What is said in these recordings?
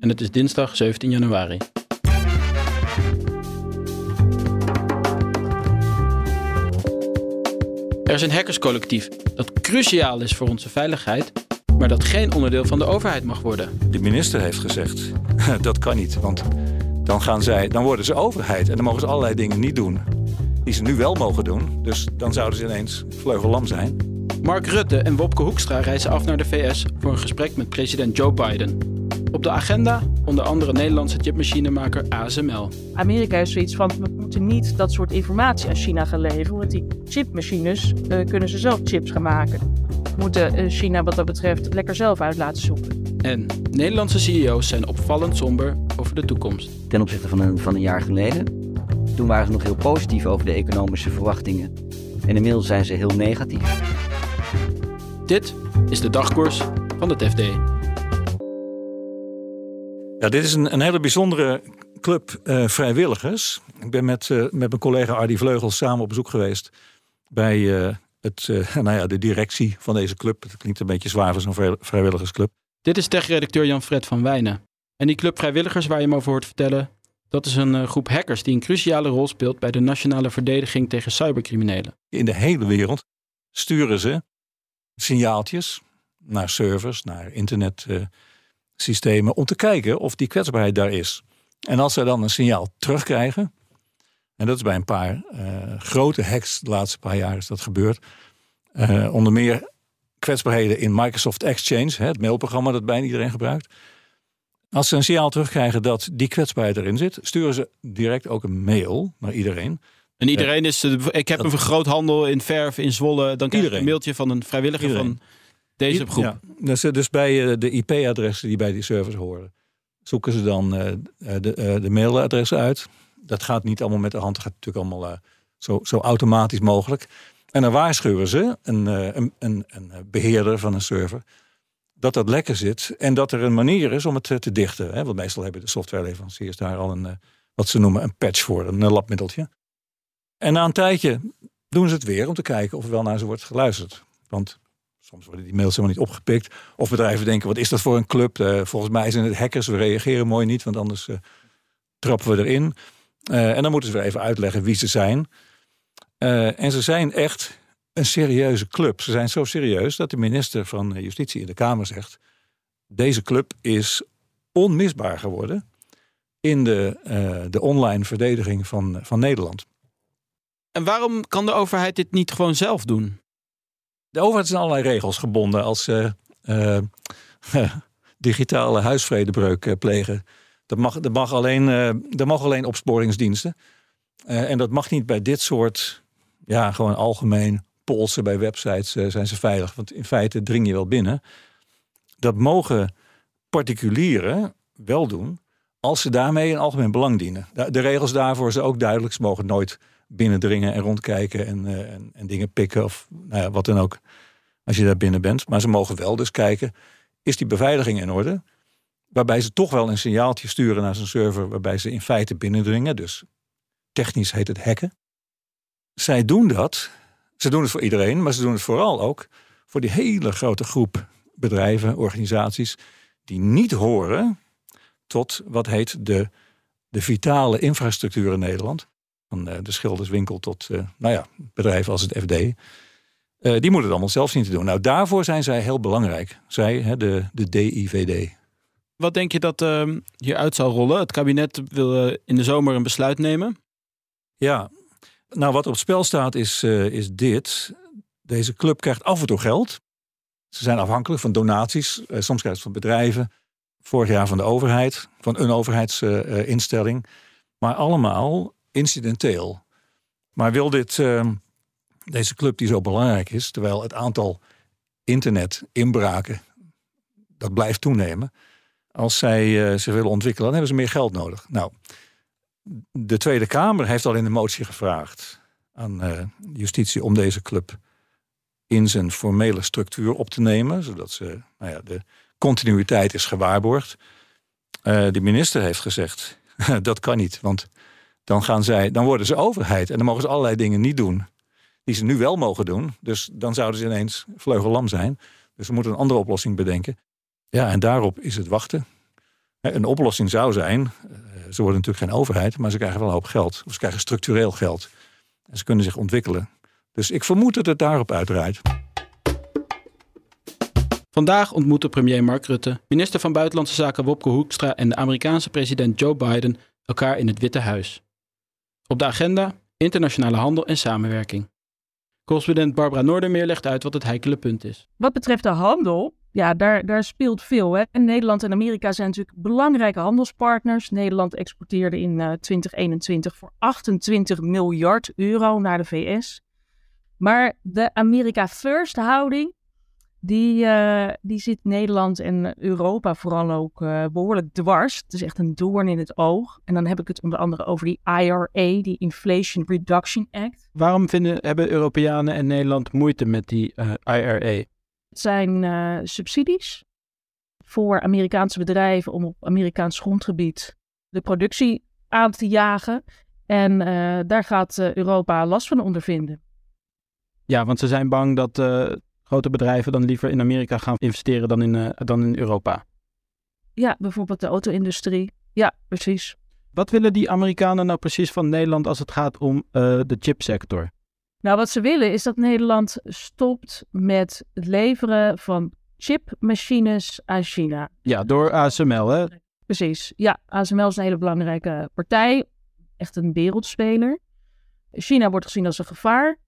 en het is dinsdag 17 januari. Er is een hackerscollectief dat cruciaal is voor onze veiligheid, maar dat geen onderdeel van de overheid mag worden. De minister heeft gezegd, dat kan niet, want dan, gaan zij, dan worden ze overheid en dan mogen ze allerlei dingen niet doen die ze nu wel mogen doen. Dus dan zouden ze ineens vleugellam zijn. Mark Rutte en Wopke Hoekstra reizen af naar de VS voor een gesprek met president Joe Biden. Op de agenda onder andere Nederlandse chipmachinemaker ASML. Amerika is zoiets van, we moeten niet dat soort informatie aan China gaan leveren, want die chipmachines uh, kunnen ze zelf chips gaan maken. We moeten uh, China wat dat betreft lekker zelf uit laten zoeken. En Nederlandse CEO's zijn opvallend somber over de toekomst. Ten opzichte van een, van een jaar geleden. Toen waren ze nog heel positief over de economische verwachtingen. En inmiddels zijn ze heel negatief. Dit is de dagkoers van het FD. Ja, dit is een, een hele bijzondere club uh, vrijwilligers. Ik ben met, uh, met mijn collega Ardy Vleugels samen op bezoek geweest bij uh, het, nou ja, de directie van deze club. Het klinkt een beetje zwaar voor zo'n vrijwilligersclub. Dit is tech-redacteur Jan-Fred van Wijnen. En die club vrijwilligers waar je me over hoort vertellen, dat is een groep hackers die een cruciale rol speelt bij de nationale verdediging tegen cybercriminelen. In de hele wereld sturen ze signaaltjes naar servers, naar internetsystemen, om te kijken of die kwetsbaarheid daar is. En als ze dan een signaal terugkrijgen, en dat is bij een paar uh, grote hacks de laatste paar jaar is dat gebeurd, uh, onder meer kwetsbaarheden in Microsoft Exchange, het mailprogramma dat bijna iedereen gebruikt. Als ze een signaal terugkrijgen dat die kwetsbaarheid erin zit, sturen ze direct ook een mail naar iedereen. En iedereen is, ik heb een vergroothandel in verf in Zwolle. Dan krijg je een mailtje van een vrijwilliger van deze groep. Ja, dus, dus bij de IP-adressen die bij die servers horen, zoeken ze dan de, de mailadressen uit. Dat gaat niet allemaal met de hand, het gaat natuurlijk allemaal zo, zo automatisch mogelijk. En dan waarschuwen ze een, een, een, een beheerder van een server dat dat lekker zit en dat er een manier is om het te dichten. Hè? Want meestal hebben de softwareleveranciers daar al een, wat ze noemen een patch voor, een labmiddeltje. En na een tijdje doen ze het weer om te kijken of er wel naar ze wordt geluisterd. Want soms worden die mails helemaal niet opgepikt. Of bedrijven denken, wat is dat voor een club? Uh, volgens mij zijn het hackers, we reageren mooi niet, want anders uh, trappen we erin. Uh, en dan moeten ze weer even uitleggen wie ze zijn. en ze zijn echt een serieuze club. Ze zijn zo serieus dat de minister van Justitie in de Kamer zegt... deze club is onmisbaar geworden in de, de online verdediging van, van Nederland. En waarom kan de overheid dit niet gewoon zelf doen? De overheid is aan allerlei regels gebonden als ze uh, digitale huisvredebreuk uh, plegen. Dat mag, mag alleen, dat mag alleen opsporingsdiensten. en dat mag niet bij dit soort, ja, gewoon algemeen polsen bij websites zijn ze veilig. Want in feite dring je wel binnen. Dat mogen particulieren wel doen als ze daarmee een algemeen belang dienen. De regels daarvoor zijn ook duidelijk. Ze mogen nooit binnendringen en rondkijken en, uh, en, en, dingen pikken of nou ja, wat dan ook. Als je daar binnen bent. Maar ze mogen wel dus kijken, is die beveiliging in orde? Waarbij ze toch wel een signaaltje sturen naar zijn server waarbij ze in feite binnendringen. Dus technisch heet het hacken. Zij doen dat. Ze doen het voor iedereen, maar ze doen het vooral ook voor die hele grote groep bedrijven, organisaties, die niet horen tot wat heet de, de vitale infrastructuur in Nederland van eh, de schilderswinkel tot uh, nou ja, bedrijven als het FD. Eh, die moeten het allemaal zelf zien te doen. Nou, daarvoor zijn zij heel belangrijk. Zij, hè, de, de DIVD. Wat denk je dat uh, hieruit zal rollen? Het kabinet wil in de zomer een besluit nemen. Ja, nou wat op het spel staat is, is dit. Deze club krijgt af en toe geld. Ze zijn afhankelijk van donaties. soms krijgen ze van bedrijven. Vorig jaar van de overheid, van een overheidsinstelling. maar allemaal incidenteel. Maar wil dit, ehm, deze club die zo belangrijk is, terwijl het aantal internetinbraken dat blijft toenemen, als zij uh, zich willen ontwikkelen, dan hebben ze meer geld nodig. Nou, de Tweede Kamer heeft al in de motie gevraagd aan uh, justitie om deze club in zijn formele structuur op te nemen, zodat ze, nou ja, de continuïteit is gewaarborgd. Uh, de minister heeft gezegd, dat kan niet, want dan, gaan zij, dan worden ze overheid en dan mogen ze allerlei dingen niet doen die ze nu wel mogen doen. Dus dan zouden ze ineens vleugellam zijn. Dus we moeten een andere oplossing bedenken. Ja, en daarop is het wachten. Een oplossing zou zijn, eh, ze worden natuurlijk geen overheid, maar ze krijgen wel een hoop geld. Of ze krijgen structureel geld. En ze kunnen zich ontwikkelen. Dus ik vermoed dat het daarop uitdraait. Vandaag ontmoeten premier Mark Rutte, minister van Buitenlandse Zaken Wopke Hoekstra en de Amerikaanse president Joe Biden elkaar in het Witte Huis. Op de agenda internationale handel en samenwerking. Correspondent Barbara Noordermeer legt uit wat het heikele punt is. Wat betreft de handel, ja, daar, daar speelt veel. Hè? En Nederland en Amerika zijn natuurlijk belangrijke handelspartners. Nederland exporteerde in uh, eh, 2021 voor 28 miljard euro naar de VS. Maar de America First houding, die, uh, die zit Nederland en Europa vooral ook uh, behoorlijk dwars. Het is echt een doorn in het oog. En dan heb ik het onder andere over die IRA, die Inflation Reduction Act. Waarom vinden, hebben Europeanen en Nederland moeite met die uh, IRA? Het zijn subsidies voor Amerikaanse bedrijven om op Amerikaans grondgebied de productie aan te jagen. En daar gaat Europa last van ondervinden. Ja, want ze zijn bang dat grote bedrijven dan liever in Amerika gaan investeren dan in, dan in Europa. Ja, bijvoorbeeld de auto-industrie. Ja, precies. Wat willen die Amerikanen nou precies van Nederland als het gaat om de chipsector? Nou, wat ze willen is dat Nederland stopt met het leveren van chipmachines aan China. Ja, door ASML, hè? Precies. Ja, ASML is een hele belangrijke partij. Echt een wereldspeler. China wordt gezien als een gevaar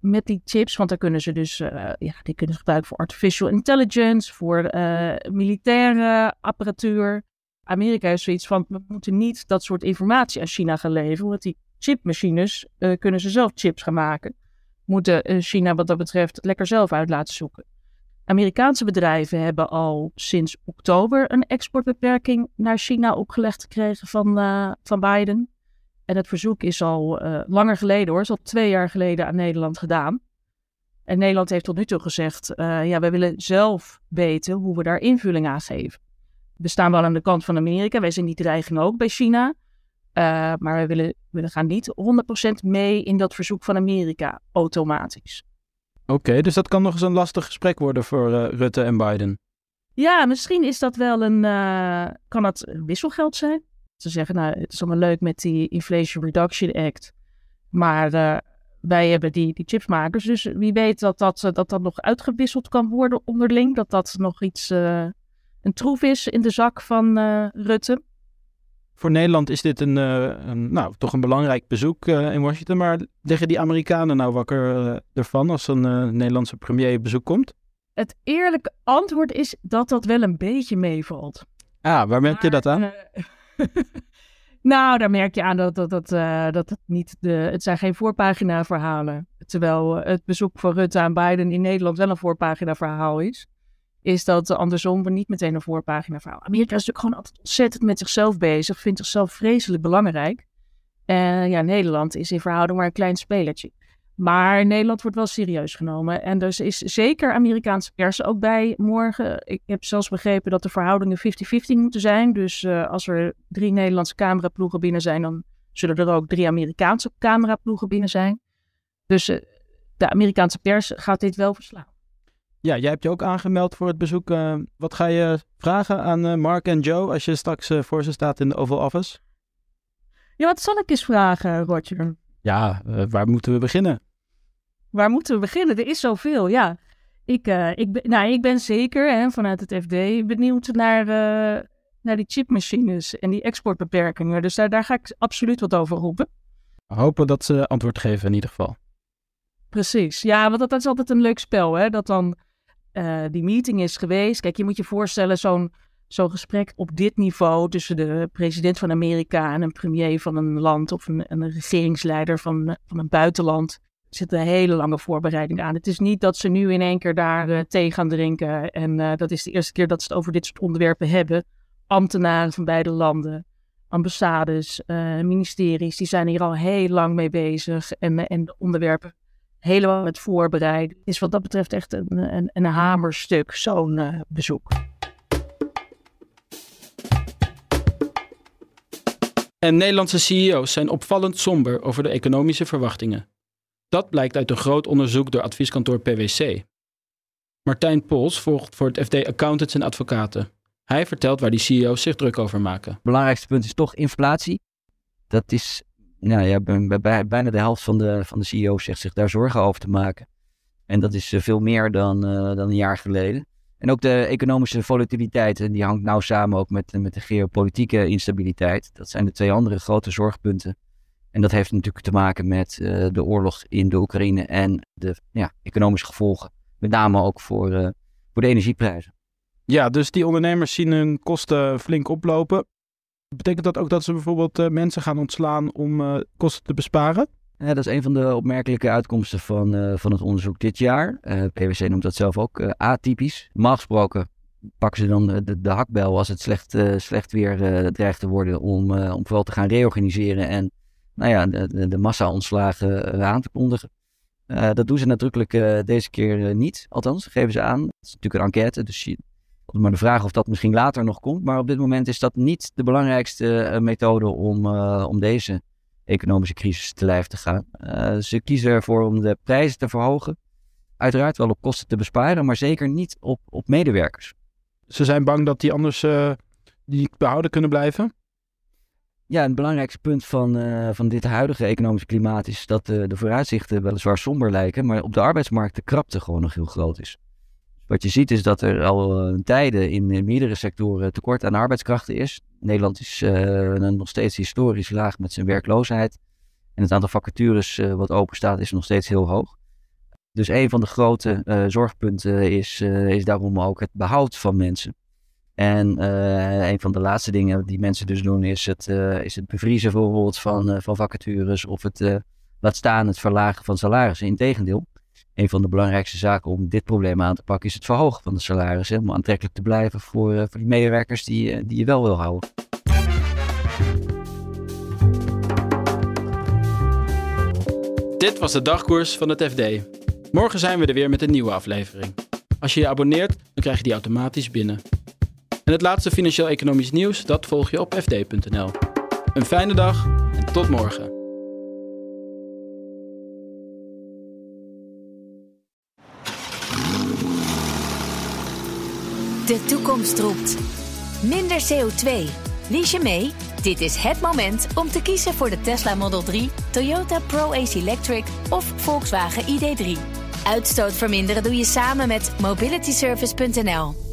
met die chips, want daar kunnen ze dus, uh, ja, die kunnen ze gebruiken voor artificial intelligence, voor uh, militaire apparatuur. Amerika is zoiets van, we moeten niet dat soort informatie aan China gaan leveren, want die chipmachines uh, kunnen ze zelf chips gaan maken. Moeten China wat dat betreft lekker zelf uit laten zoeken. Amerikaanse bedrijven hebben al sinds oktober een exportbeperking naar China opgelegd gekregen van, van Biden. En het verzoek is al langer geleden hoor, is al twee jaar geleden aan Nederland gedaan. En Nederland heeft tot nu toe gezegd, ja, wij willen zelf weten hoe we daar invulling aan geven. We staan wel aan de kant van Amerika, wij zien die dreiging ook bij China. Uh, maar we willen, willen gaan niet 100% mee in dat verzoek van Amerika, automatisch. Oké, dus dat kan nog eens een lastig gesprek worden voor uh, Rutte en Biden. Ja, misschien is dat wel een, uh, kan dat wisselgeld zijn. Ze zeggen, nou, het is allemaal leuk met die Inflation Reduction Act. Maar wij hebben die, die chipsmakers. Dus wie weet dat dat, dat dat nog uitgewisseld kan worden onderling. Dat dat nog iets, een troef is in de zak van Rutte. Voor Nederland is dit een, een nou, toch een belangrijk bezoek in Washington. Maar liggen die Amerikanen nou wakker ervan als een Nederlandse premier bezoek komt? Het eerlijke antwoord is dat dat wel een beetje meevalt. Ah, waar merk je dat aan? nou, daar merk je aan dat, dat, dat, dat het niet de. Het zijn geen voorpagina verhalen. Terwijl het bezoek van Rutte aan Biden in Nederland wel een voorpagina verhaal is is dat andersom we niet meteen een voorpagina verhaal. Amerika is natuurlijk gewoon altijd ontzettend met zichzelf bezig, vindt zichzelf vreselijk belangrijk. En ja, Nederland is in verhouding maar een klein spelertje. Maar Nederland wordt wel serieus genomen. En dus is zeker Amerikaanse pers ook bij morgen. Ik heb zelfs begrepen dat de verhoudingen 50-50 moeten zijn. Dus uh, als er drie Nederlandse cameraploegen binnen zijn, dan zullen er ook drie Amerikaanse cameraploegen binnen zijn. Dus uh, de Amerikaanse pers gaat dit wel verslaan. Ja, jij hebt je ook aangemeld voor het bezoek. Uh, wat ga je vragen aan uh, Mark en Joe als je straks uh, voor ze staat in de Oval Office? Ja, wat zal ik eens vragen, Roger? Ja, waar moeten we beginnen? Waar moeten we beginnen? Er is zoveel, ja. Ik, ik, ben, nou, ik ben zeker hè, vanuit het FD benieuwd naar, naar die chipmachines en die exportbeperkingen. Dus daar, daar ga ik absoluut wat over roepen. Hopen dat ze antwoord geven in ieder geval. Precies, ja, want dat, dat is altijd een leuk spel, hè? Dat dan uh, die meeting is geweest. Kijk, je moet je voorstellen, zo'n zo'n gesprek op dit niveau tussen de president van Amerika en een premier van een land of een, een regeringsleider van, van een buitenland. Zit een hele lange voorbereiding aan. Het is niet dat ze nu in één keer daar uh, thee gaan drinken en uh, dat is de eerste keer dat ze het over dit soort onderwerpen hebben. ambtenaren van beide landen, ambassades, uh, ministeries, die zijn hier al heel lang mee bezig en, en de onderwerpen helemaal met voorbereid. Is wat dat betreft echt een, een, een hamerstuk, zo'n bezoek. En Nederlandse CEO's zijn opvallend somber over de economische verwachtingen. Dat blijkt uit een groot onderzoek door advieskantoor PwC. Martijn Pols volgt voor het FD accountants en advocaten. Hij vertelt waar die CEO's zich druk over maken. Belangrijkste punt is toch inflatie. Dat is, nou ja, bijna de helft van de, van de CEO's zegt zich daar zorgen over te maken. En dat is eh, veel meer dan, uh, dan een jaar geleden. En ook de economische volatiliteit, en die hangt nauw samen ook met, met de geopolitieke instabiliteit. Dat zijn de twee andere grote zorgpunten. En dat heeft natuurlijk te maken met uh, de oorlog in de Oekraïne en de ja, economische gevolgen. Met name ook voor, uh, voor de energieprijzen. Ja, dus die ondernemers zien hun kosten flink oplopen. Betekent dat ook dat ze bijvoorbeeld uh, mensen gaan ontslaan om kosten te besparen? Ja, dat is een van de opmerkelijke uitkomsten van, uh, van het onderzoek dit jaar. Uh, PwC noemt dat zelf ook uh, atypisch. Normaal gesproken pakken ze dan de, de hakbel als het slecht, slecht weer dreigt te worden om, om vooral te gaan reorganiseren en nou ja, de, de massa-ontslagen aan te kondigen. dat doen ze nadrukkelijk deze keer niet. Althans, geven ze aan. Het is natuurlijk een enquête, dus je, maar de vraag of dat misschien later nog komt. Maar op dit moment is dat niet de belangrijkste methode om, om deze economische crisis te lijf te gaan. Ze kiezen ervoor om de prijzen te verhogen. Uiteraard wel op kosten te besparen, maar zeker niet op, op medewerkers. Ze zijn bang dat die anders die behouden kunnen blijven? Ja, een belangrijkste punt van, uh, van dit huidige economische klimaat is dat de vooruitzichten weliswaar somber lijken, maar op de arbeidsmarkt de krapte gewoon nog heel groot is. Wat je ziet is dat er al tijden in meerdere sectoren tekort aan arbeidskrachten is. Nederland is nog steeds historisch laag met zijn werkloosheid. En het aantal vacatures wat open staat is nog steeds heel hoog. Dus een van de grote zorgpunten is, is daarom ook het behoud van mensen. En een van de laatste dingen die mensen dus doen is het, is het bevriezen bijvoorbeeld van, van vacatures of het laat staan het verlagen van salarissen. Integendeel, een van de belangrijkste zaken om dit probleem aan te pakken is het verhogen van de salarissen. Om aantrekkelijk te blijven voor, voor die medewerkers die, die je wel wil houden. Dit was de dagkoers van het FD. Morgen zijn we er weer met een nieuwe aflevering. Als je je abonneert, dan krijg je die automatisch binnen. En het laatste financieel-economisch nieuws, dat volg je op fd.nl. Een fijne dag en tot morgen. De toekomst roept. Minder CO2. Lies je mee? Dit is het moment om te kiezen voor de Tesla Model 3, Toyota Pro-Ace Electric of Volkswagen ID3. Uitstoot verminderen doe je samen met mobilityservice.nl.